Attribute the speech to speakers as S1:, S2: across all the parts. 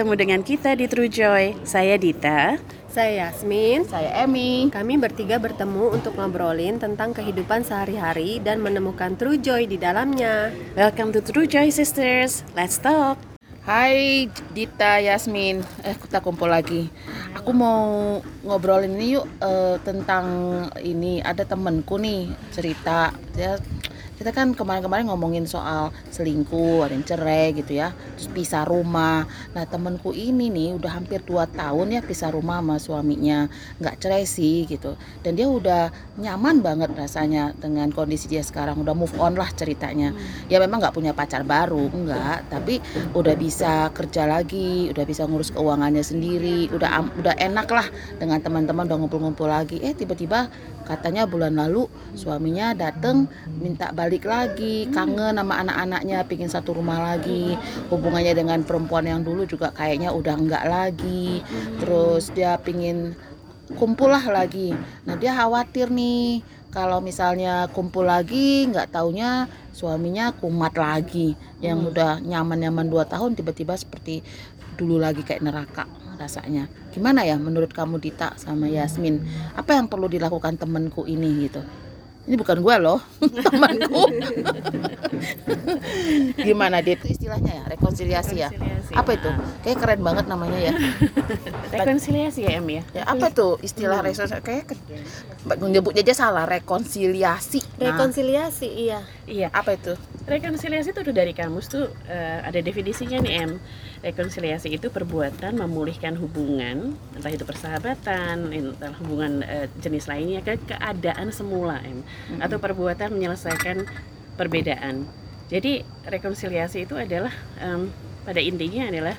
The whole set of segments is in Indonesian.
S1: Hai, ketemu dengan kita di True Joy. Saya Dita.
S2: Saya Yasmin.
S3: Saya Emmy.
S2: Kami bertiga bertemu untuk ngobrolin tentang kehidupan sehari-hari dan menemukan true joy di dalamnya.
S1: Welcome to True Joy Sisters. Let's talk.
S3: Hai Dita, Yasmin. Eh, kita kumpul lagi. Aku mau ngobrolin ini yuk eh, tentang ini. Ada temenku nih cerita. Dia kita kan kemarin-kemarin ngomongin soal selingkuh, ada yang cerai gitu ya, terus pisah rumah. Nah temenku ini nih udah hampir 2 tahun ya pisah rumah sama suaminya, nggak cerai sih gitu. Dan dia udah nyaman banget rasanya dengan kondisi dia sekarang, udah move on lah ceritanya. Ya memang nggak punya pacar baru, enggak, tapi udah bisa kerja lagi, udah bisa ngurus keuangannya sendiri, udah udah enak lah dengan teman-teman udah ngumpul-ngumpul lagi. Eh tiba-tiba katanya bulan lalu suaminya dateng minta balik lagi kangen sama anak-anaknya pingin satu rumah lagi. Hubungannya dengan perempuan yang dulu juga kayaknya udah enggak lagi. Terus dia pingin kumpul lah lagi. Nah dia khawatir nih kalau misalnya kumpul lagi nggak taunya suaminya kumat lagi. Yang udah nyaman-nyaman 2 tahun tiba-tiba seperti dulu lagi kayak neraka rasanya gimana ya menurut kamu Dita sama Yasmin? Apa yang perlu dilakukan temenku ini gitu? Ini bukan gue loh temanku. Gimana Dit istilahnya ya rekonsiliasi ya
S1: Rekonsiliasi.
S3: apa itu kayak keren banget namanya ya
S1: Rekonsiliasi ya, Em ya?
S3: ya apa tuh istilah rekonsiliasi kayak menyebutnya aja salah rekonsiliasi nah,
S2: Rekonsiliasi, iya.
S1: Iya.
S3: apa itu
S1: Rekonsiliasi itu dari kamus tuh eh, ada definisinya nih Em. Rekonsiliasi itu perbuatan memulihkan hubungan, entah itu persahabatan, entah hubungan eh, jenis lainnya ke keadaan semula Em, atau perbuatan menyelesaikan perbedaan. Jadi rekonsiliasi itu adalah em, pada intinya adalah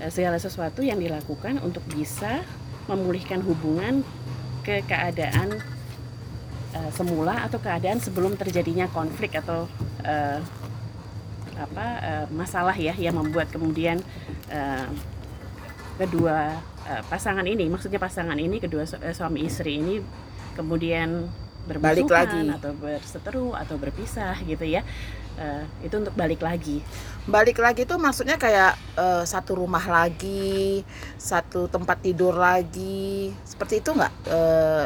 S1: eh, segala sesuatu yang dilakukan untuk bisa memulihkan hubungan ke keadaan eh, semula atau keadaan sebelum terjadinya konflik atau eh, apa eh, masalah ya yang membuat kemudian eh, kedua eh, pasangan ini maksudnya pasangan ini kedua su- suami istri ini kemudian
S3: Balik lagi.
S1: atau berseteru atau berpisah gitu ya. Eh, itu untuk balik lagi.
S3: Balik lagi tuh maksudnya kayak eh, satu rumah lagi satu tempat tidur lagi. Seperti itu nggak Eh,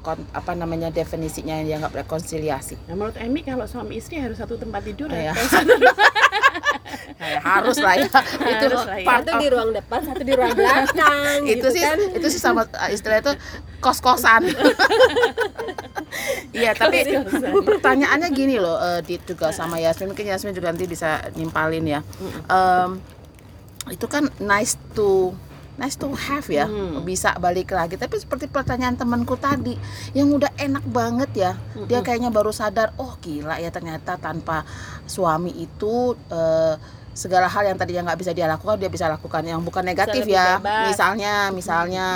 S3: kon- apa namanya definisinya yang nggak rekonsiliasi?
S1: Nah menurut Emi kalau suami istri harus satu tempat tidur
S3: Iya.
S1: atau satu
S3: Kayak harus lah ya itu
S1: Harus lah ya.
S3: part
S2: Satu di ruang depan, satu di ruang belakang.
S3: itu
S2: gitu
S3: sih
S2: kan.
S3: itu sih sama uh, istilah itu kos kosan iya tapi pertanyaannya gini loh eh, Dit juga sama Yasmin mungkin Yasmin juga nanti bisa nimpalin ya Em, itu kan nice to nice to have ya
S1: Hmm.
S3: bisa balik lagi tapi seperti pertanyaan temanku tadi yang udah enak banget ya dia kayaknya baru sadar oh gila ya ternyata tanpa suami itu eh, segala hal yang tadinya nggak bisa dia lakukan dia bisa lakukan yang bukan negatif ya
S2: bebas.
S3: misalnya misalnya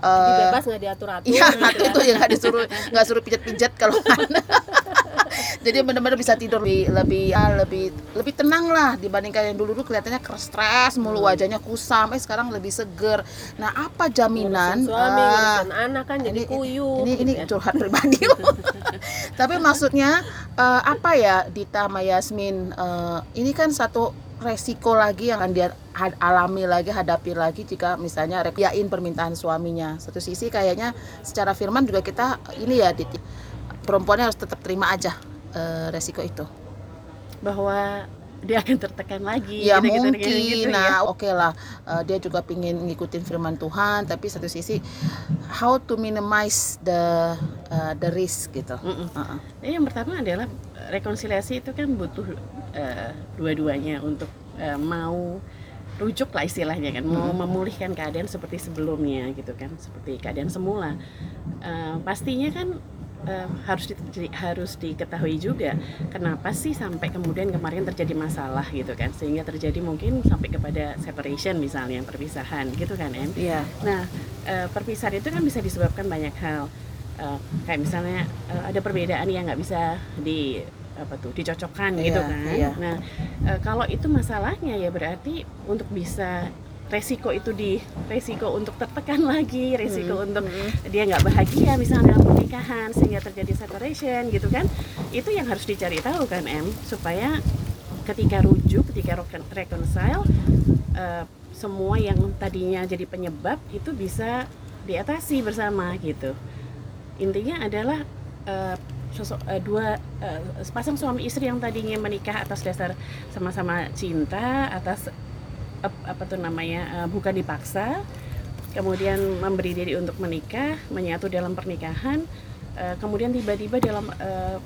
S2: Lebih
S3: eh,
S2: bebas nggak diatur-atur.
S3: Iya,
S2: gitu
S3: itu
S2: ya.
S3: yang nggak disuruh nggak suruh pijet-pijet kalau Jadi benar-benar bisa tidur lebih lebih ah, lebih lebih tenang lah dibandingkan yang dulu dulu kelihatannya stres mulu
S2: Hmm.
S3: wajahnya kusam, eh sekarang lebih seger. Nah apa jaminan?
S2: Suami, ngurusin anak kan jadi
S3: ini-
S2: kuyup.
S3: ini
S2: gitu
S3: ini
S2: ya.
S3: curhat pribadi. Tapi maksudnya eh, apa ya Dita sama Yasmin eh, ini kan satu resiko lagi yang akan dia alami lagi hadapi lagi jika misalnya yain permintaan suaminya. Satu sisi kayaknya secara firman juga kita ini ya Dit, perempuannya harus tetap terima aja eh, resiko itu.
S1: bahwa dia akan tertekan lagi
S3: Ya
S1: gitu-gitu,
S3: mungkin.
S1: gitu-gitu ya.
S3: nah, oke lah. Eh, dia juga pingin ngikutin firman Tuhan, tapi satu sisi how to minimize the eh, the risk gitu.
S1: Mm-mm.
S3: Uh-uh.
S1: Jadi yang pertama adalah rekonsiliasi itu kan butuh eh, dua-duanya untuk eh, mau rujuk lah istilahnya kan, mau memulihkan keadaan seperti sebelumnya gitu kan, seperti keadaan semula. Eh, pastinya kan harus di- harus diketahui juga kenapa sih sampai kemudian kemarin terjadi masalah gitu kan, sehingga terjadi mungkin sampai kepada separation misalnya perpisahan gitu kan em.
S3: Iya.
S1: Nah, eh, perpisahan itu kan bisa disebabkan banyak hal. Eh, kayak misalnya eh, ada perbedaan yang nggak bisa di apa tuh dicocokkan gitu
S3: Iya,
S1: kan.
S3: iya.
S1: Nah, kalau itu masalahnya ya berarti untuk bisa resiko itu di resiko untuk tertekan lagi, resiko untuk dia nggak bahagia misalnya dalam pernikahan sehingga terjadi separation gitu kan. Itu yang harus dicari tahu kan M supaya ketika rujuk, ketika recon- reconcile eh, semua yang tadinya jadi penyebab itu bisa diatasi bersama gitu. Intinya adalah eh, sosok eh, dua eh, sepasang suami istri yang tadinya menikah atas dasar sama-sama cinta, atas apa tuh namanya eh, bukan dipaksa, kemudian memberi diri untuk menikah, menyatu dalam pernikahan, eh, kemudian tiba-tiba dalam eh,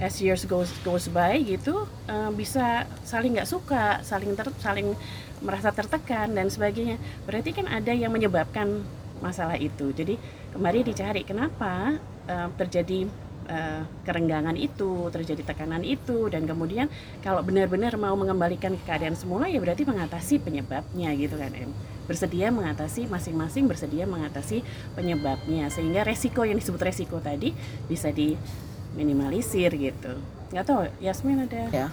S1: as years goes goes by gitu bisa saling nggak suka, saling ter, saling merasa tertekan dan sebagainya. Berarti kan ada yang menyebabkan masalah itu. Jadi kembali dicari kenapa terjadi eh, kerenggangan itu, terjadi tekanan itu dan kemudian kalau benar-benar mau mengembalikan ke keadaan semula ya berarti mengatasi penyebabnya gitu kan Em. Bersedia mengatasi masing-masing bersedia mengatasi penyebabnya sehingga resiko yang disebut resiko tadi bisa diminimalisir gitu. Nggak tahu Yasmin ada
S3: ya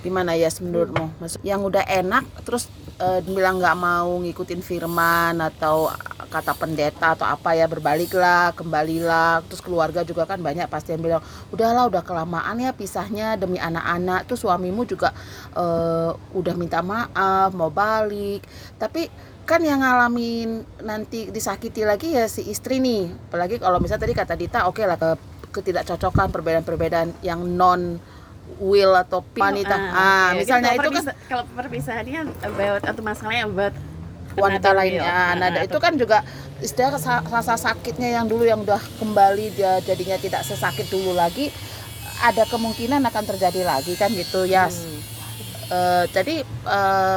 S3: gimana ya menurutmu? Maksud- yang udah enak terus eh, bilang nggak mau ngikutin firman atau kata pendeta atau apa ya berbaliklah kembalilah. Terus keluarga juga kan banyak pasti yang bilang udahlah udah kelamaan ya pisahnya demi anak-anak. Tuh suamimu juga eh, udah minta maaf mau balik. Tapi kan yang ngalamin nanti disakiti lagi ya si istri nih. Apalagi kalau misalnya tadi kata Dita oke lah ke ketidakcocokan perbedaan-perbedaan yang non will atau wanita ah,
S1: oke.
S3: misalnya
S1: Jadi
S3: itu kan
S1: kalau perpisahannya about atau masalahnya about
S3: wanita lainnya
S1: will.
S3: nah
S1: Ah,
S3: itu kan juga istilah rasa, sakitnya yang dulu yang udah kembali dia jadinya tidak sesakit dulu lagi ada kemungkinan akan terjadi lagi kan gitu ya
S1: Hmm.
S3: Eh, jadi eh,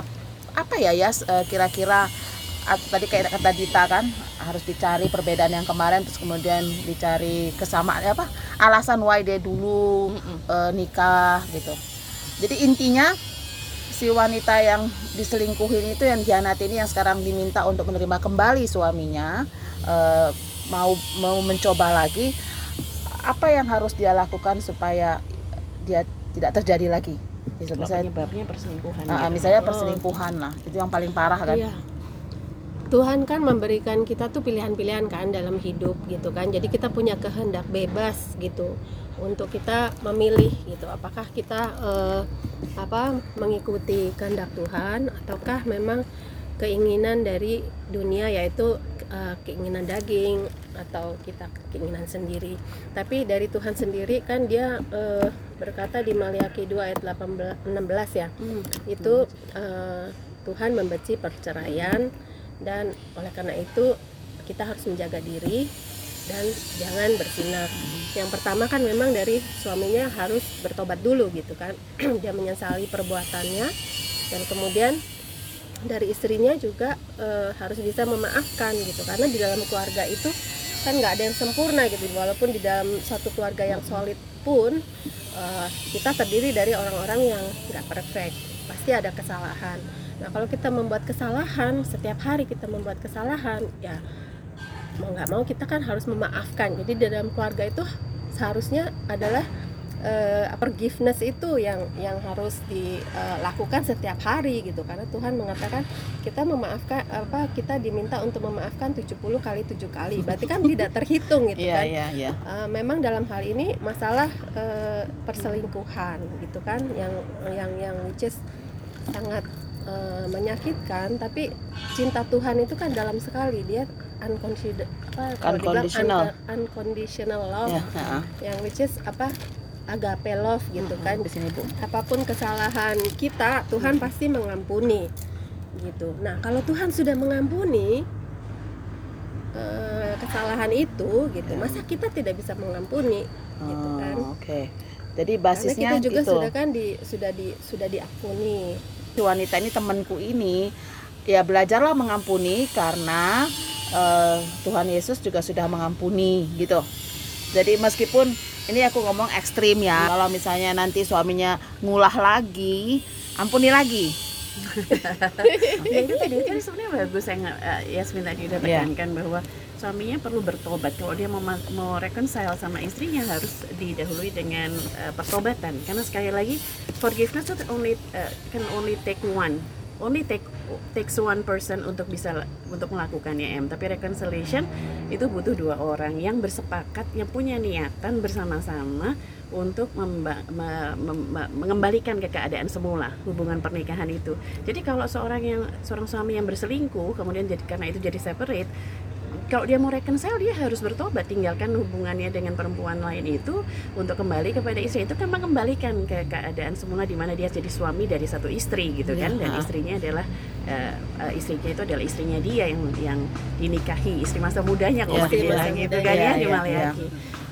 S3: apa ya Yas eh, kira-kira tadi kayak kata Dita kan harus dicari perbedaan yang kemarin terus kemudian dicari kesamaan apa alasan why dia dulu
S1: Mm-mm.
S3: eh, nikah gitu jadi intinya si wanita yang diselingkuhin itu yang dihianati ini yang sekarang diminta untuk menerima kembali suaminya eh, mau mau mencoba lagi apa yang harus dia lakukan supaya dia tidak terjadi lagi misalnya
S1: penyebabnya perselingkuhan.
S3: Nah,
S1: gitu.
S3: misalnya
S2: Oh.
S3: perselingkuhan lah, itu yang paling parah kan.
S2: Iya. Tuhan kan memberikan kita tuh pilihan-pilihan kan dalam hidup gitu kan. Jadi kita punya kehendak bebas gitu untuk kita memilih gitu. Apakah kita eh, apa mengikuti kehendak Tuhan ataukah memang keinginan dari dunia yaitu eh, keinginan daging atau kita keinginan sendiri. Tapi dari Tuhan sendiri kan dia eh, berkata di Maliaki 2 ayat 18 16 ya
S1: Hmm.
S2: itu eh, Tuhan membenci perceraian dan oleh karena itu kita harus menjaga diri dan jangan bersinar. Yang pertama kan memang dari suaminya harus bertobat dulu gitu kan. Dia menyesali perbuatannya. Dan kemudian dari istrinya juga eh, harus bisa memaafkan gitu. Karena di dalam keluarga itu kan nggak ada yang sempurna gitu. Walaupun di dalam satu keluarga yang solid pun eh, kita terdiri dari orang-orang yang nggak perfect. Pasti ada kesalahan nah kalau kita membuat kesalahan setiap hari kita membuat kesalahan ya mau nggak mau kita kan harus memaafkan. Jadi di dalam keluarga itu seharusnya adalah eh, forgiveness itu yang yang harus dilakukan setiap hari gitu. Karena Tuhan mengatakan kita memaafkan apa kita diminta untuk memaafkan 70 kali tujuh kali. Berarti kan tidak terhitung gitu
S3: Iya,
S2: kan.
S3: iya, iya.
S2: Uh, memang dalam hal ini masalah uh, perselingkuhan gitu kan yang yang yang which is sangat uh, menyakitkan tapi cinta Tuhan itu kan dalam sekali dia unconditional apa
S3: Unconditional.
S2: unco- unconditional love
S3: Ya, heeh.
S2: yang which is apa agape love gitu kan
S3: di sini Bu.
S2: apa pun kesalahan kita Tuhan pasti mengampuni gitu. Nah kalau Tuhan sudah mengampuni eh, kesalahan itu gitu, masa kita tidak bisa mengampuni gitu kan?
S3: Oh, Oke. Jadi
S2: Karena
S3: basisnya
S2: kita juga
S3: gitu.
S2: sudah kan di sudah di sudah diampuni.
S3: Si wanita ini temanku ini ya belajarlah mengampuni karena eh, Tuhan Yesus juga sudah mengampuni gitu. Jadi meskipun ini aku ngomong ekstrim ya, kalau misalnya nanti suaminya ngulah lagi, ampuni lagi.
S1: Ya itu tadi kan sebenarnya bagus yang eh, Yasmin tadi udah
S3: Iya.
S1: tekankan bahwa suaminya perlu bertobat. Kalau dia mau ma- mau reconcile sama istrinya harus didahului dengan eh, pertobatan. Karena sekali lagi forgiveness itu only eh, can only take one. Only take takes one person untuk bisa untuk melakukannya M. Tapi reconciliation itu butuh dua orang yang bersepakat yang punya niatan bersama-sama untuk mengembalikan ke keadaan semula hubungan pernikahan itu. Jadi kalau seorang yang seorang suami yang berselingkuh kemudian jadi karena itu jadi separate kalau dia mau reconcile dia harus bertobat. Tinggalkan hubungannya dengan perempuan lain itu untuk kembali kepada istri. Itu kan mengembalikan ke keadaan semula di mana dia jadi suami dari satu istri gitu kan.
S3: Iya.
S1: dan istrinya adalah eh, istrinya itu adalah istrinya dia yang yang dinikahi. Istri masa mudanya kok pakai
S3: iya.
S1: bilang gitu kan
S3: Iya,
S1: ya di Malayaki.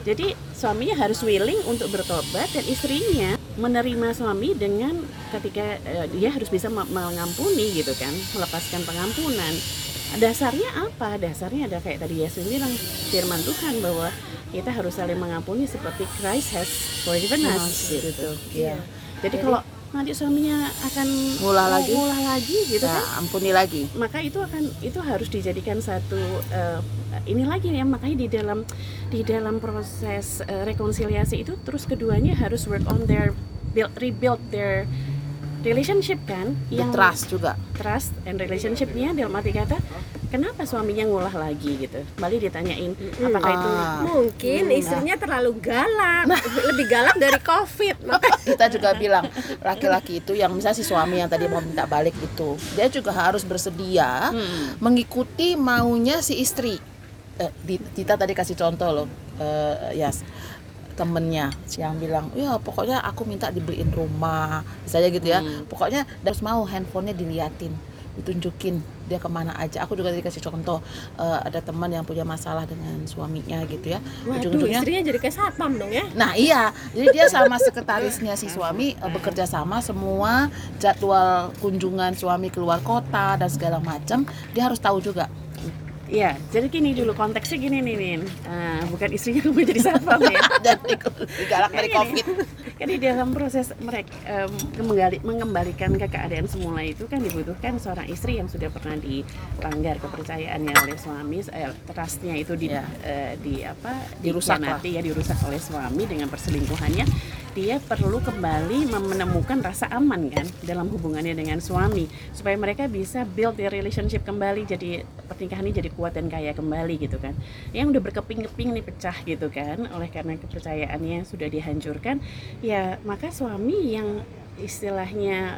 S1: Jadi suaminya harus willing untuk bertobat dan istrinya menerima suami dengan ketika eh, dia harus bisa me- mengampuni gitu kan melepaskan pengampunan dasarnya apa dasarnya ada kayak tadi Yesus bilang firman Tuhan bahwa kita harus saling mengampuni seperti Christ has forgiven us
S3: Gitu.
S1: gitu
S3: Iya.
S1: jadi kalau nanti suaminya akan
S3: Ngulah lagi?
S1: ngulah lagi gitu kan
S3: Nah, ampuni lagi.
S1: maka itu akan itu harus dijadikan satu eh, ini lagi ya makanya di dalam di dalam proses eh, rekonsiliasi itu terus keduanya harus work on their build rebuild their relationship kan
S3: The trust juga.
S1: trust and relationshipnya dalam arti kata kenapa suaminya ngulah lagi gitu balik ditanyain apakah itu
S3: Ah.
S2: Mungkin
S1: Hmm,
S2: istrinya terlalu galak, lebih galak dari COVID. Maka
S3: kita juga bilang laki-laki itu yang misalnya si suami yang tadi mau minta balik itu dia juga harus bersedia
S1: Hmm.
S3: mengikuti maunya si istri eh, Di- Dita tadi kasih contoh loh eh, Yas temennya yang bilang ya pokoknya aku minta dibeliin rumah misalnya gitu ya
S1: Hmm.
S3: pokoknya harus mau handphonenya diliatin ditunjukin dia ke mana aja aku juga tadi kasih contoh eh, ada teman yang punya masalah dengan suaminya gitu ya
S2: waduh
S3: ujung-ujungnya
S2: istrinya jadi kayak satpam dong ya.
S3: Nah iya, jadi dia sama sekretarisnya si suami eh, bekerja sama semua jadwal kunjungan suami keluar kota dan segala macam dia harus tahu juga.
S1: Ya jadi gini dulu konteksnya gini nih Nin Eh, bukan istrinya kamu jadi satpam ya
S3: Jadi galak dari covid.
S1: kan di dalam proses mereka mengembali- mengembalikan ke keadaan semula itu kan dibutuhkan seorang istri yang sudah pernah dilanggar kepercayaannya oleh suami, eh, trustnya itu di,
S3: Ya.
S1: eh, di apa
S3: Dirusak
S1: dikhianati, ya dirusak oleh suami dengan perselingkuhannya. Dia perlu kembali menemukan rasa aman kan dalam hubungannya dengan suami supaya mereka bisa build their relationship kembali jadi pernikahan ini jadi kuat dan kaya kembali gitu kan. Yang udah berkeping-keping nih pecah gitu kan oleh karena kepercayaannya sudah dihancurkan ya maka suami yang istilahnya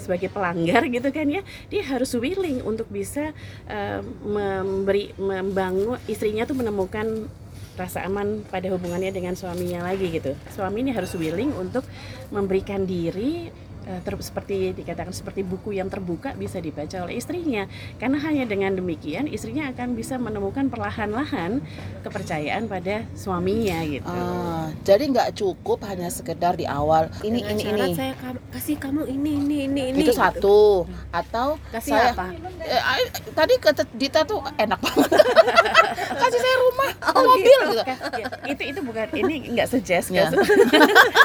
S1: sebagai pelanggar gitu kan ya dia harus willing untuk bisa eh, memberi membangun istrinya tuh menemukan rasa aman pada hubungannya dengan suaminya lagi gitu. Suami ini harus willing untuk memberikan diri ter- seperti dikatakan seperti buku yang terbuka bisa dibaca oleh istrinya karena hanya dengan demikian istrinya akan bisa menemukan perlahan-lahan kepercayaan pada suaminya gitu
S3: Ah, jadi nggak cukup hanya sekedar di awal ini
S2: Dengan
S3: ini ini.
S2: saya kam- kasih kamu ini ini ini ini.
S3: Itu
S2: gitu.
S3: satu atau
S2: Kasih
S3: saya
S2: apa?
S3: Eh, ay- tadi kata Dita tuh enak banget. Kasih saya rumah,
S2: Oh,
S3: mobil gitu.
S1: Ya, itu itu bukan ini nggak suggest
S3: Ya.
S1: nggak su-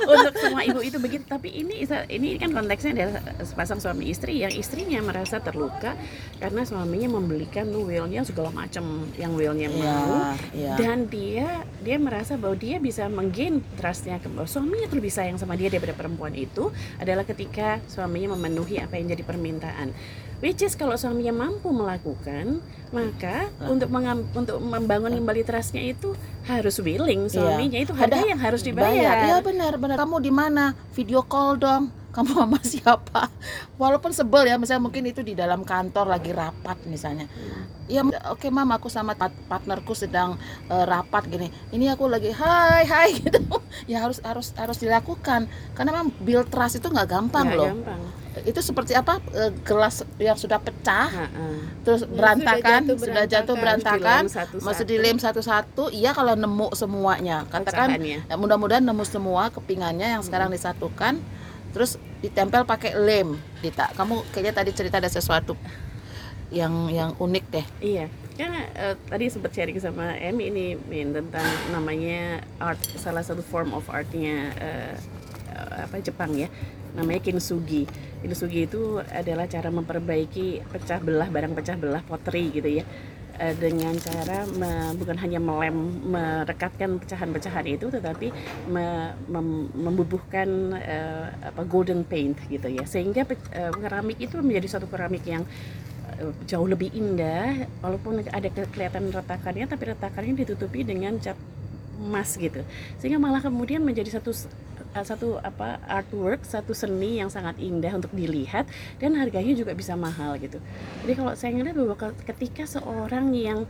S1: untuk semua ibu itu begitu tapi ini ini kan konteksnya adalah sepasang suami istri yang istrinya merasa terluka karena suaminya membelikan willnya segala macam yang willnya
S3: Iya,
S1: mau
S3: iya.
S1: dan dia dia merasa bahwa dia bisa menggain trustnya ke bahwa suaminya tuh lebih sayang sama dia daripada perempuan itu adalah ketika suaminya memenuhi apa yang jadi permintaan which is kalau suaminya mampu melakukan maka untuk mengam- untuk membangun kembali trustnya itu harus willing suaminya itu harga
S3: Ada
S1: yang harus
S3: Bayar. Iya
S1: dibayar
S3: benar benar. Kamu di mana? Video call dong. Kamu sama siapa? Walaupun sebel ya, misalnya mungkin itu di dalam kantor lagi rapat misalnya. Ya oke mam, aku sama partnerku sedang eh, rapat gini. Ini aku lagi hai hai gitu. ya harus harus harus dilakukan karena memang build trust itu nggak gampang
S1: Nggak
S3: loh.
S1: gampang.
S3: Itu seperti apa eh, gelas yang sudah pecah
S1: Ha-ha.
S3: terus
S2: sudah
S3: berantakan,
S2: jatuh
S3: sudah jatuh
S2: berantakan.
S3: berantakan,
S1: Dilem satu-satu.
S3: masih dilem satu-satu. Iya kalau nemu semuanya, katakan ya, mudah-mudahan nemu semua kepingannya yang sekarang disatukan, terus ditempel pakai lem. Dita, kamu kayaknya tadi cerita ada sesuatu yang yang unik deh.
S1: Iya, karena eh, tadi sempat sharing sama Emi ini Min tentang namanya art salah satu form of artnya eh, apa Jepang ya, namanya kintsugi. Kintsugi itu adalah cara memperbaiki pecah belah barang pecah belah pottery gitu ya. Eh, dengan cara me- bukan hanya melem merekatkan pecahan-pecahan itu tetapi me- mem- membubuhkan eh, apa golden paint gitu ya. Sehingga eh, keramik itu menjadi suatu keramik yang jauh lebih indah walaupun ada ke- kelihatan retakannya tapi retakannya ditutupi dengan cat emas gitu. Sehingga malah kemudian menjadi satu satu apa artwork satu seni yang sangat indah untuk dilihat dan harganya juga bisa mahal gitu. Jadi kalau saya ngeliat bahwa ke- ketika seorang yang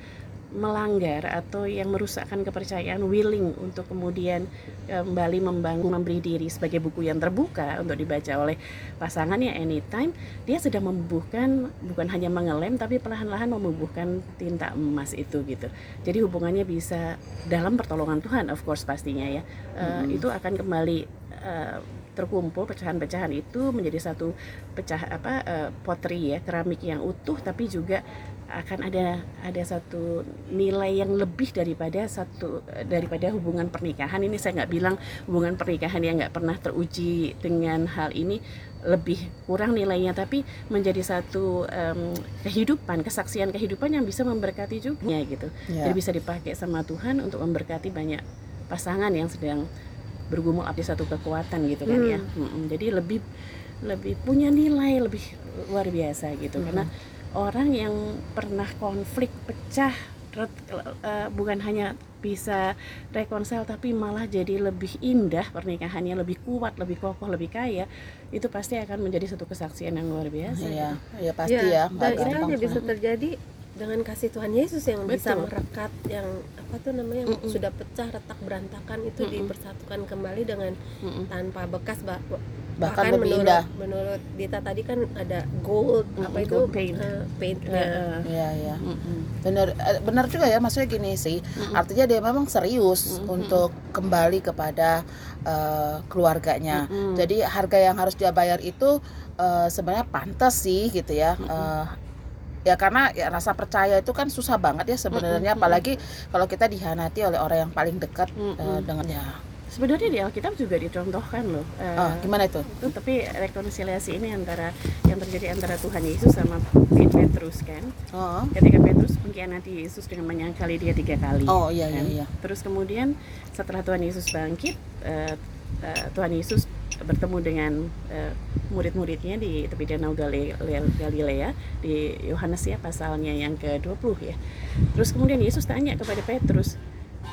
S1: melanggar atau yang merusakkan kepercayaan willing untuk kemudian eh, kembali membangun memberi diri sebagai buku yang terbuka untuk dibaca oleh pasangannya anytime dia sedang membubuhkan bukan hanya mengelem tapi perlahan-lahan membubuhkan tinta emas itu gitu. Jadi hubungannya bisa dalam pertolongan Tuhan of course pastinya ya. Eh, itu akan kembali eh, terkumpul pecahan-pecahan itu menjadi satu pecah apa eh, pottery ya keramik yang utuh tapi juga akan ada ada satu nilai yang lebih daripada satu daripada hubungan pernikahan ini saya nggak bilang hubungan pernikahan yang nggak pernah teruji dengan hal ini lebih kurang nilainya tapi menjadi satu em, kehidupan kesaksian kehidupan yang bisa memberkati juga gitu
S3: Ya.
S1: jadi bisa dipakai sama Tuhan untuk memberkati banyak pasangan yang sedang bergumul api satu kekuatan gitu kan
S2: Hmm.
S1: ya Mm-mm. jadi lebih lebih punya nilai lebih luar biasa gitu karena orang yang pernah konflik pecah ret- eh, bukan hanya bisa reconcile tapi malah jadi lebih indah pernikahannya lebih kuat lebih kokoh lebih kaya itu pasti akan menjadi satu kesaksian yang luar biasa
S3: Iya, ya pasti ya.
S2: dan
S3: nggak
S2: itu hanya bisa terjadi dengan kasih Tuhan Yesus yang bisa
S1: Betul.
S2: merekat yang apa tuh namanya yang
S1: Mm-mm.
S2: sudah pecah retak berantakan itu
S1: Mm-mm.
S2: dipersatukan kembali dengan
S1: Mm-mm.
S2: tanpa bekas ba-
S3: Bahkan lebih
S2: menurut
S3: indah.
S2: menurut Dita tadi kan ada gold apa
S1: Mm-mm,
S2: itu
S1: gold paint.
S2: eh, paintnya
S1: eh,
S3: Iya, iya.
S1: mm-mm.
S3: Benar eh, benar juga ya maksudnya gini sih.
S1: Mm-mm.
S3: Artinya dia memang serius
S1: Mm-mm.
S3: untuk kembali kepada eh, keluarganya.
S1: Mm-mm.
S3: Jadi harga yang harus dia bayar itu eh, sebenarnya pantas sih gitu ya. Eh, ya karena ya rasa percaya itu kan susah banget ya sebenarnya
S1: Mm-mm.
S3: apalagi kalau kita dihianati oleh orang yang paling dekat eh,
S1: Mm-mm.
S3: dengan ya.
S1: Sebenarnya di Alkitab juga dicontohkan loh. eh,
S3: Oh, gimana itu?
S1: itu tapi rekonsiliasi ini antara yang terjadi antara Tuhan Yesus sama Petrus kan.
S3: Oh.
S1: Ketika Petrus mengkhianati Yesus dengan menyangkali dia tiga kali.
S3: Oh iya iya
S1: kan?
S3: iya.
S1: Terus kemudian setelah Tuhan Yesus bangkit, eh, eh, Tuhan Yesus bertemu dengan eh, murid-muridnya di tepi danau Galilea di Yohanes ya pasalnya yang ke-20 ya. Terus kemudian Yesus tanya kepada Petrus,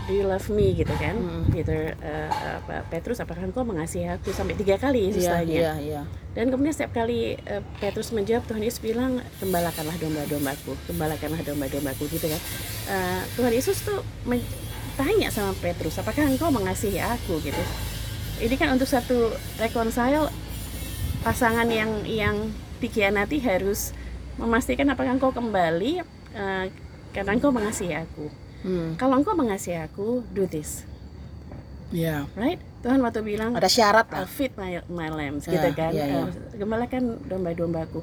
S1: "Do you love me?" gitu kan.
S3: Mm.
S1: Peter eh, apa, Petrus apakah engkau mengasihi aku sampai tiga kali Yesus
S3: Iya
S1: tanya.
S3: iya iya.
S1: Dan kemudian setiap kali eh, Petrus menjawab, Tuhan Yesus bilang, gembalakanlah domba-dombaku, gembalakanlah domba-dombaku gitu kan. Eh, Tuhan Yesus tuh men- tanya sama Petrus, apakah engkau mengasihi aku gitu. Ini kan untuk satu reconcile pasangan yang yang dikhianati harus memastikan apakah engkau kembali eh, karena engkau mengasihi aku.
S3: Hmm.
S1: Kalau engkau mengasihi aku, do this,
S3: Iya.
S1: right? Tuhan waktu bilang
S3: Ada syarat
S1: uh,
S3: lah.
S1: feed my, my lambs
S3: Ya,
S1: gitu kan
S3: ya, ya.
S1: Uh, gembalakan domba-dombaku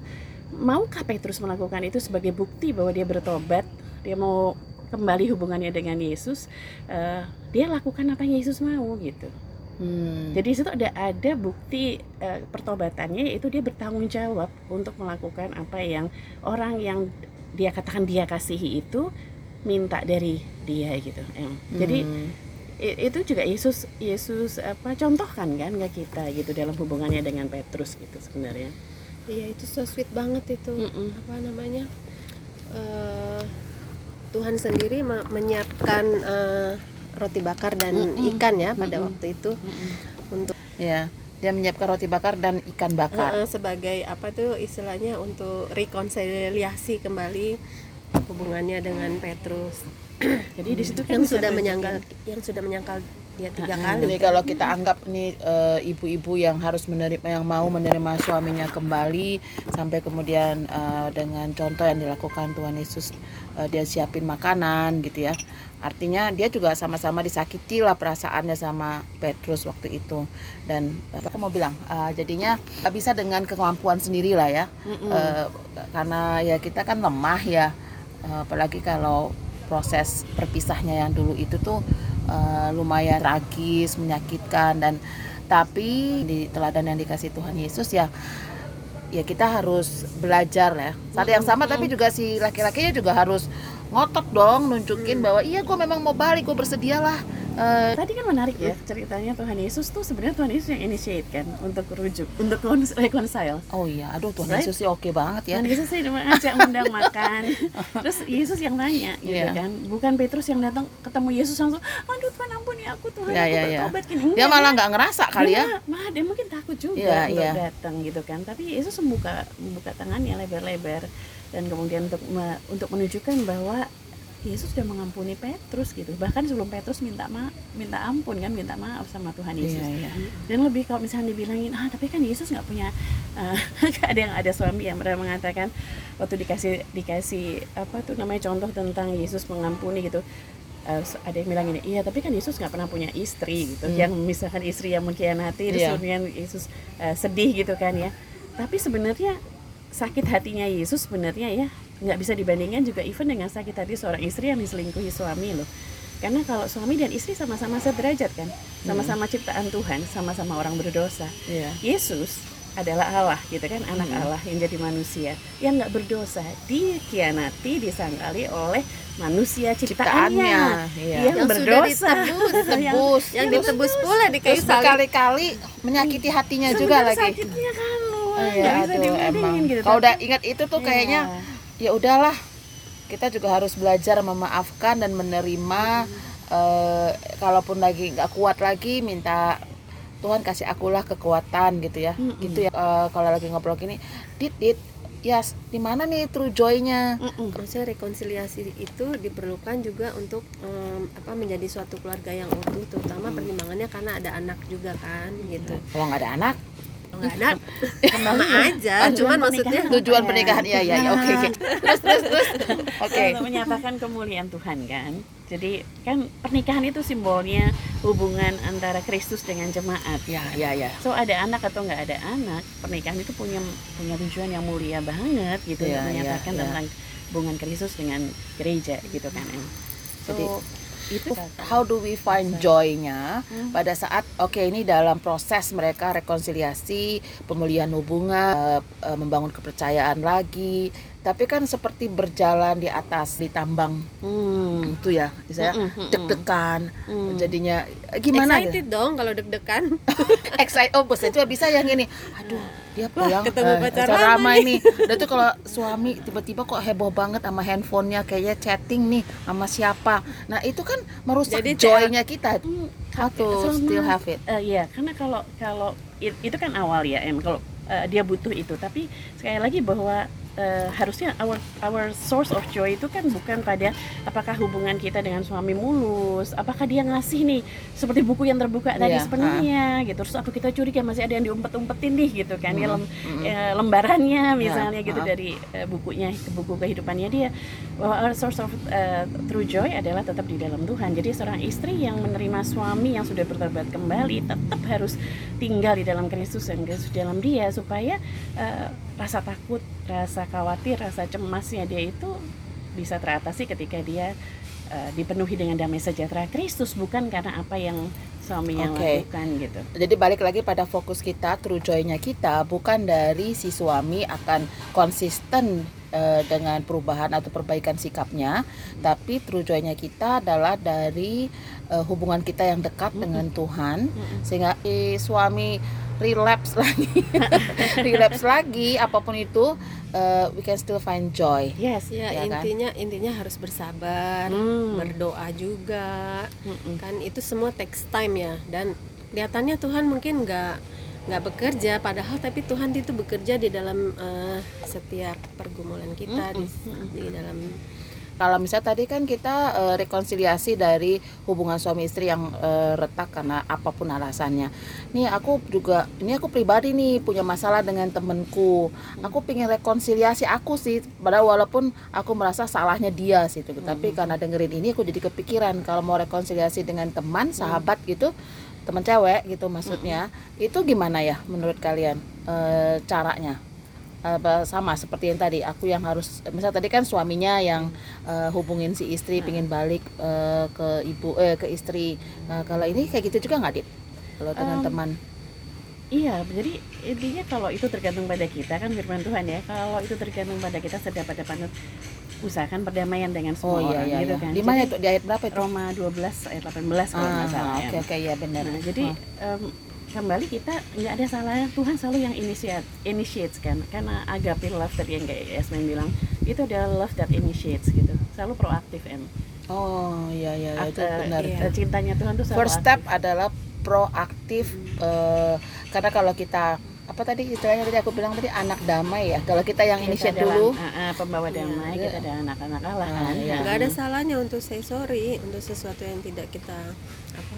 S1: maukah Petrus melakukan itu sebagai bukti bahwa dia bertobat dia mau kembali hubungannya dengan Yesus Uh, dia lakukan apa yang Yesus mau gitu
S3: Hmm.
S1: jadi di situ ada ada bukti uh, pertobatannya yaitu dia bertanggung jawab untuk melakukan apa yang orang yang dia katakan dia kasihi itu minta dari dia gitu jadi
S3: Hmm.
S1: I- itu juga Yesus Yesus apa contohkan kan ke kita gitu dalam hubungannya dengan Petrus gitu sebenarnya.
S2: iya itu so sweet banget itu
S1: Mm-mm.
S2: apa namanya eh, Tuhan sendiri me- menyiapkan eh, roti bakar dan
S1: Mm-mm.
S2: ikan ya pada
S1: Mm-mm.
S2: waktu itu untuk
S3: Ya, dia menyiapkan roti bakar dan ikan bakar.
S2: eh, sebagai apa tuh istilahnya untuk rekonsiliasi kembali hubungannya dengan Petrus
S1: Jadi di situ kan
S2: yang sudah menyangkal yang sudah menyangkal dia tiga
S1: Ah,
S2: kali.
S3: Ini kalau kita anggap nih eh, ibu-ibu yang harus menerima yang mau menerima suaminya kembali sampai kemudian eh, dengan contoh yang dilakukan Tuhan Yesus eh, dia siapin makanan gitu ya. Artinya dia juga sama-sama disakiti lah perasaannya sama Petrus waktu itu. Dan aku mau bilang eh, jadinya nggak bisa dengan kemampuan sendiri lah ya.
S1: Mm-mm.
S3: Eh, karena ya kita kan lemah ya. Eh, apalagi kalau proses perpisahnya yang dulu itu tuh eh, lumayan tragis menyakitkan dan tapi di teladan yang dikasih Tuhan Yesus ya ya kita harus belajar ya saat yang sama tapi juga si laki-lakinya juga harus ngotot dong nunjukin bahwa iya gue memang mau balik gue bersedialah Eh,
S1: Tadi kan menarik ya ceritanya Tuhan Yesus tuh sebenarnya Tuhan Yesus yang initiate kan untuk rujuk, untuk reconcile.
S3: oh iya aduh Tuhan
S1: Right?
S3: Yesus sih oke banget ya
S1: Tuhan Yesus sih cuma ngajak undang makan. Terus Yesus yang nanya gitu
S3: Iya.
S1: kan. Bukan Petrus yang datang ketemu Yesus langsung, "Aduh Tuhan ampuni aku Tuhan,
S3: Iya,
S1: aku
S3: iya, iya.
S1: bertobat gini."
S3: dia malah nggak ngerasa kali ya
S1: malah dia mungkin takut juga
S3: Iya,
S1: untuk
S3: iya.
S1: datang gitu kan. Tapi Yesus membuka membuka tangannya lebar-lebar dan kemudian untuk me- untuk menunjukkan bahwa Yesus sudah mengampuni Petrus gitu. Bahkan sebelum Petrus minta ma minta ampun kan, minta maaf sama Tuhan Yesus.
S3: Iya, iya.
S1: Dan lebih kalau misalnya dibilangin, ah tapi kan Yesus nggak punya, eh, ada yang ada suami yang pernah mengatakan waktu dikasih dikasih apa tuh namanya contoh tentang Yesus mengampuni gitu. eh, ada yang bilang gini, iya tapi kan Yesus nggak pernah punya istri gitu,
S3: Hmm.
S1: yang misalkan istri yang mengkhianati, terus
S3: Iya.
S1: kemudian Yesus eh, sedih gitu kan ya. Tapi sebenarnya sakit hatinya Yesus sebenarnya ya nggak bisa dibandingkan juga even dengan sakit hati seorang istri yang diselingkuhi suami loh. Karena kalau suami dan istri sama-sama sederajat kan, sama-sama ciptaan Tuhan, sama-sama orang berdosa.
S3: Iya.
S1: Yesus adalah Allah gitu kan, anak Allah yang jadi manusia yang nggak berdosa, dikhianati, disangkali oleh manusia ciptaannya,
S3: Ciptaannya, iya.
S1: yang,
S2: Yang sudah
S1: berdosa,
S2: ditebus,
S3: Ditebus.
S2: yang ditebus pula di kayu
S3: berkali-kali menyakiti hatinya juga lagi
S1: sakitnya kan
S3: iya,
S1: bisa gitu.
S3: Kalau udah ingat itu tuh kayaknya
S1: Iya.
S3: ya udahlah. Kita juga harus belajar memaafkan dan menerima. eh, kalaupun lagi nggak kuat lagi, minta Tuhan kasih akulah kekuatan gitu ya.
S1: Mm-mm.
S3: Gitu ya. Eh, kalau lagi ngobrol gini, dit dit, Yas, di mana nih true joy-nya?
S1: Mm-mm.
S2: maksudnya rekonsiliasi itu diperlukan juga untuk em, apa menjadi suatu keluarga yang utuh terutama pertimbangannya karena ada anak juga kan gitu
S3: Kalau nggak ada anak,
S2: nggak ada sama aja
S1: Tujuan
S2: cuman maksudnya
S1: pernikahan
S3: tujuan
S1: ya?
S3: pernikahan iya iya iya, oke oke. Terus terus terus. Oke.
S1: Untuk menyatakan kemuliaan Tuhan kan. Jadi kan pernikahan itu simbolnya hubungan antara Kristus dengan jemaat.
S3: Ya ya ya.
S1: So ada anak atau nggak ada anak, pernikahan itu punya punya tujuan yang mulia banget gitu untuk
S3: iya,
S1: menyatakan
S3: iya.
S1: tentang hubungan Kristus dengan gereja gitu kan. Em. So
S3: Jadi,
S1: itu
S3: How do we find joy-nya
S1: Hmm.
S3: pada saat oke ini dalam proses mereka rekonsiliasi, pemulihan hubungan, eh, eh, membangun kepercayaan lagi. Tapi kan seperti berjalan di atas di tambang
S1: Hmm.
S3: itu ya, saya
S1: Mm-mm, mm-mm.
S3: deg-degan.
S1: Hmm.
S3: Jadinya eh, gimana ya?
S2: excited dong kalau deg-degan
S3: Excited. Oh, bosnya juga bisa yang gini. Aduh, dia pulang
S2: ketemu
S3: eh,
S2: pacar lama
S3: nih. Dan tuh kalau suami tiba-tiba kok heboh banget sama handphonenya kayaknya chatting nih sama siapa. Nah, itu kan merusak
S2: Jadi
S3: joy-nya kita.
S1: Hmm,
S3: How to
S1: selama-
S3: still have it.
S1: Eh, Iya, karena kalau kalau it- itu kan awal ya, em kalau dia butuh itu. Tapi sekali lagi bahwa eh, harusnya our our source of joy itu kan bukan pada apakah hubungan kita dengan suami mulus, apakah dia ngasih nih seperti buku yang terbuka tadi
S3: Iya,
S1: sepenuhnya gitu. Terus apa kita curiga masih ada yang diumpet-umpetin nih gitu kan ya lem-
S3: Mm-mm.
S1: eh, lembarannya misalnya gitu
S3: ha.
S1: dari eh, bukunya ke buku kehidupannya dia bahwa our source of eh, true joy adalah tetap di dalam Tuhan jadi seorang istri yang menerima suami yang sudah bertobat kembali tetap harus tinggal di dalam Kristus dan Kristus di dalam dia supaya eh, rasa takut rasa khawatir rasa cemasnya dia itu bisa teratasi ketika dia eh, dipenuhi dengan damai sejahtera Kristus bukan karena apa yang suaminya
S3: Oke.
S1: lakukan gitu
S3: Jadi balik lagi pada fokus kita, true joy-nya kita bukan dari si suami akan konsisten eh, dengan perubahan atau perbaikan sikapnya, tapi true joy-nya kita adalah dari eh, hubungan kita yang dekat dengan Tuhan
S1: Mm-mm.
S3: sehingga si suami relapse lagi, relapse lagi apa pun itu, eh, we can still find joy.
S1: yes
S2: ya,
S3: Ya kan?
S2: intinya intinya harus bersabar
S1: Hmm.
S2: berdoa juga
S1: Mm-mm.
S2: kan itu semua takes time ya dan kelihatannya Tuhan mungkin nggak nggak bekerja padahal tapi Tuhan itu bekerja di dalam eh, setiap pergumulan kita di,
S1: Mm-mm.
S2: di dalam
S3: Kalau misalnya tadi kan kita eh, rekonsiliasi dari hubungan suami istri yang eh, retak karena apa pun alasannya. Nih aku juga, ini aku pribadi nih punya masalah dengan temenku. Aku pengen rekonsiliasi aku sih, padahal walaupun aku merasa salahnya dia sih, gitu. tapi karena dengerin ini aku jadi kepikiran kalau mau rekonsiliasi dengan teman, sahabat gitu, teman cewek gitu maksudnya, itu gimana ya menurut kalian eh, caranya? Apa sama seperti yang tadi aku yang harus misalnya tadi kan suaminya yang eh, hubungin si istri pingin balik eh, ke ibu eh ke istri nah kalau ini kayak gitu juga nggak dit kalau dengan
S1: Em,
S3: teman
S1: Iya, jadi intinya kalau itu tergantung pada kita kan firman Tuhan ya. Kalau itu tergantung pada kita sedapat dapat usahakan perdamaian dengan semua
S3: Oh iya
S1: orang
S3: iya.
S1: gitu
S3: iya.
S1: kan.
S3: Di mana itu? Di ayat berapa itu?
S1: Roma 12 ayat 18 kalau nggak salah
S3: Ah,
S1: ya.
S3: oke oke ya benar.
S1: Nah, jadi em, kembali kita nggak ada salahnya Tuhan selalu yang initiate initiates kan karena agape love tadi yang kayak Yasmin bilang itu adalah love that initiates gitu selalu proaktif em
S3: Oh iya iya iya, itu benar.
S1: eh, cintanya Tuhan tuh selalu
S3: First step
S1: aktif.
S3: adalah proaktif eh, karena kalau kita apa tadi istilahnya tadi aku bilang tadi anak damai ya. Kalau kita yang
S1: adalah,
S3: dulu,
S1: ah, ah, pembawa damai
S3: Iya.
S1: kita ada anak-anak Allah
S3: Ah,
S1: kan
S3: iya.
S2: nggak ada salahnya untuk say sorry untuk sesuatu yang tidak kita apa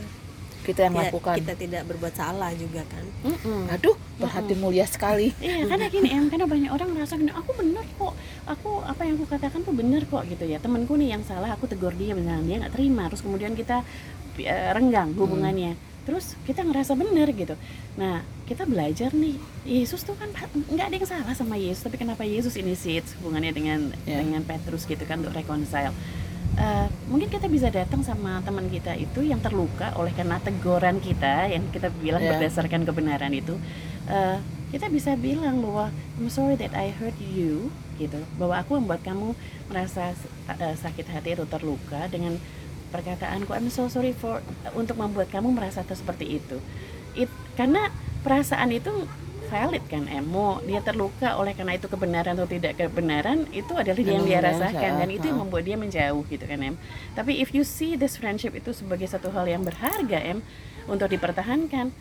S3: kita yang
S2: ya,
S3: lakukan.
S2: kita tidak berbuat salah juga kan
S1: Mm-mm.
S3: Aduh, berhati mulia sekali.
S1: Iya, karena gini em, karena banyak orang merasa gini, aku benar kok, aku apa yang aku katakan tuh benar kok gitu ya. Temanku nih yang salah, aku tegur dia, misalnya dia nggak terima, terus kemudian kita eh, renggang hubungannya, terus kita ngerasa benar gitu. Nah, kita belajar nih, Yesus tuh kan nggak ada yang salah sama Yesus, tapi kenapa Yesus initiate hubungannya dengan
S3: Ya.
S1: dengan Petrus gitu kan untuk reconcile. Eh, mungkin kita bisa datang sama teman kita itu yang terluka oleh karena teguran kita yang kita bilang
S3: Ya.
S1: berdasarkan kebenaran itu. Eh, kita bisa bilang bahwa I'm sorry that I hurt you gitu. Bahwa aku membuat kamu merasa eh, sakit hati atau terluka dengan perkataanku I'm so sorry for untuk membuat kamu merasa seperti itu. It- karena perasaan itu valid kan emo dia terluka oleh karena itu kebenaran atau tidak kebenaran itu adalah yang dia rasakan
S3: rasakan,
S1: dan itu yang membuat dia menjauh gitu kan em tapi if you see this friendship itu sebagai satu hal yang berharga em untuk dipertahankan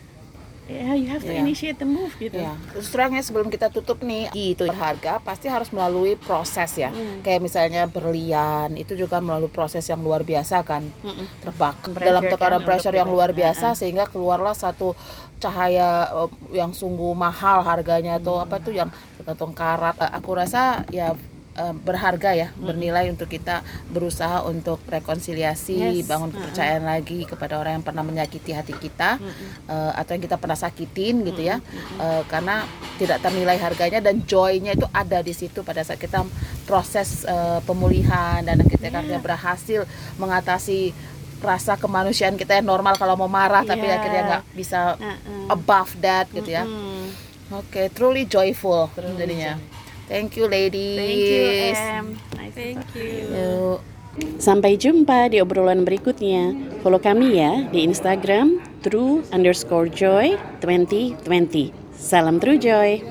S1: ya you have to
S3: Iya.
S1: initiate the move gitu
S3: Ya, terus terangnya sebelum kita tutup nih, itu berharga pasti harus melalui proses ya.
S1: Hmm.
S3: Kayak misalnya berlian, itu juga melalui proses yang luar biasa kan.
S1: Mm-mm.
S3: terbak
S1: Pressure
S3: dalam
S1: kan
S3: tekanan
S1: untuk
S3: pressure yang luar biasa
S1: ah.
S3: sehingga keluarlah satu cahaya eh, yang sungguh mahal harganya atau apa tuh yang tergantung karat. Eh, aku rasa ya eh, berharga ya bernilai untuk kita berusaha untuk rekonsiliasi
S1: Yes,
S3: bangun
S1: ah.
S3: kepercayaan lagi kepada orang yang pernah menyakiti hati kita eh, atau yang kita pernah sakitin gitu ya. Eh, karena tidak ternilai harganya dan joynya itu ada di situ pada saat kita proses pemulihan dan kita
S1: Yeah.
S3: berhasil mengatasi rasa kemanusiaan kita yang normal kalau mau marah tapi
S1: Yeah.
S3: akhirnya nggak bisa
S1: Uh-uh.
S3: above that gitu ya
S1: Mm-mm.
S3: oke truly joyful
S1: Truly
S3: jadinya thank you ladies
S1: Thank you, Em. Nice to
S2: Thank you.
S1: Sampai jumpa di obrolan berikutnya. Follow kami ya di Instagram true underscore joy 2020. Salam True Joy.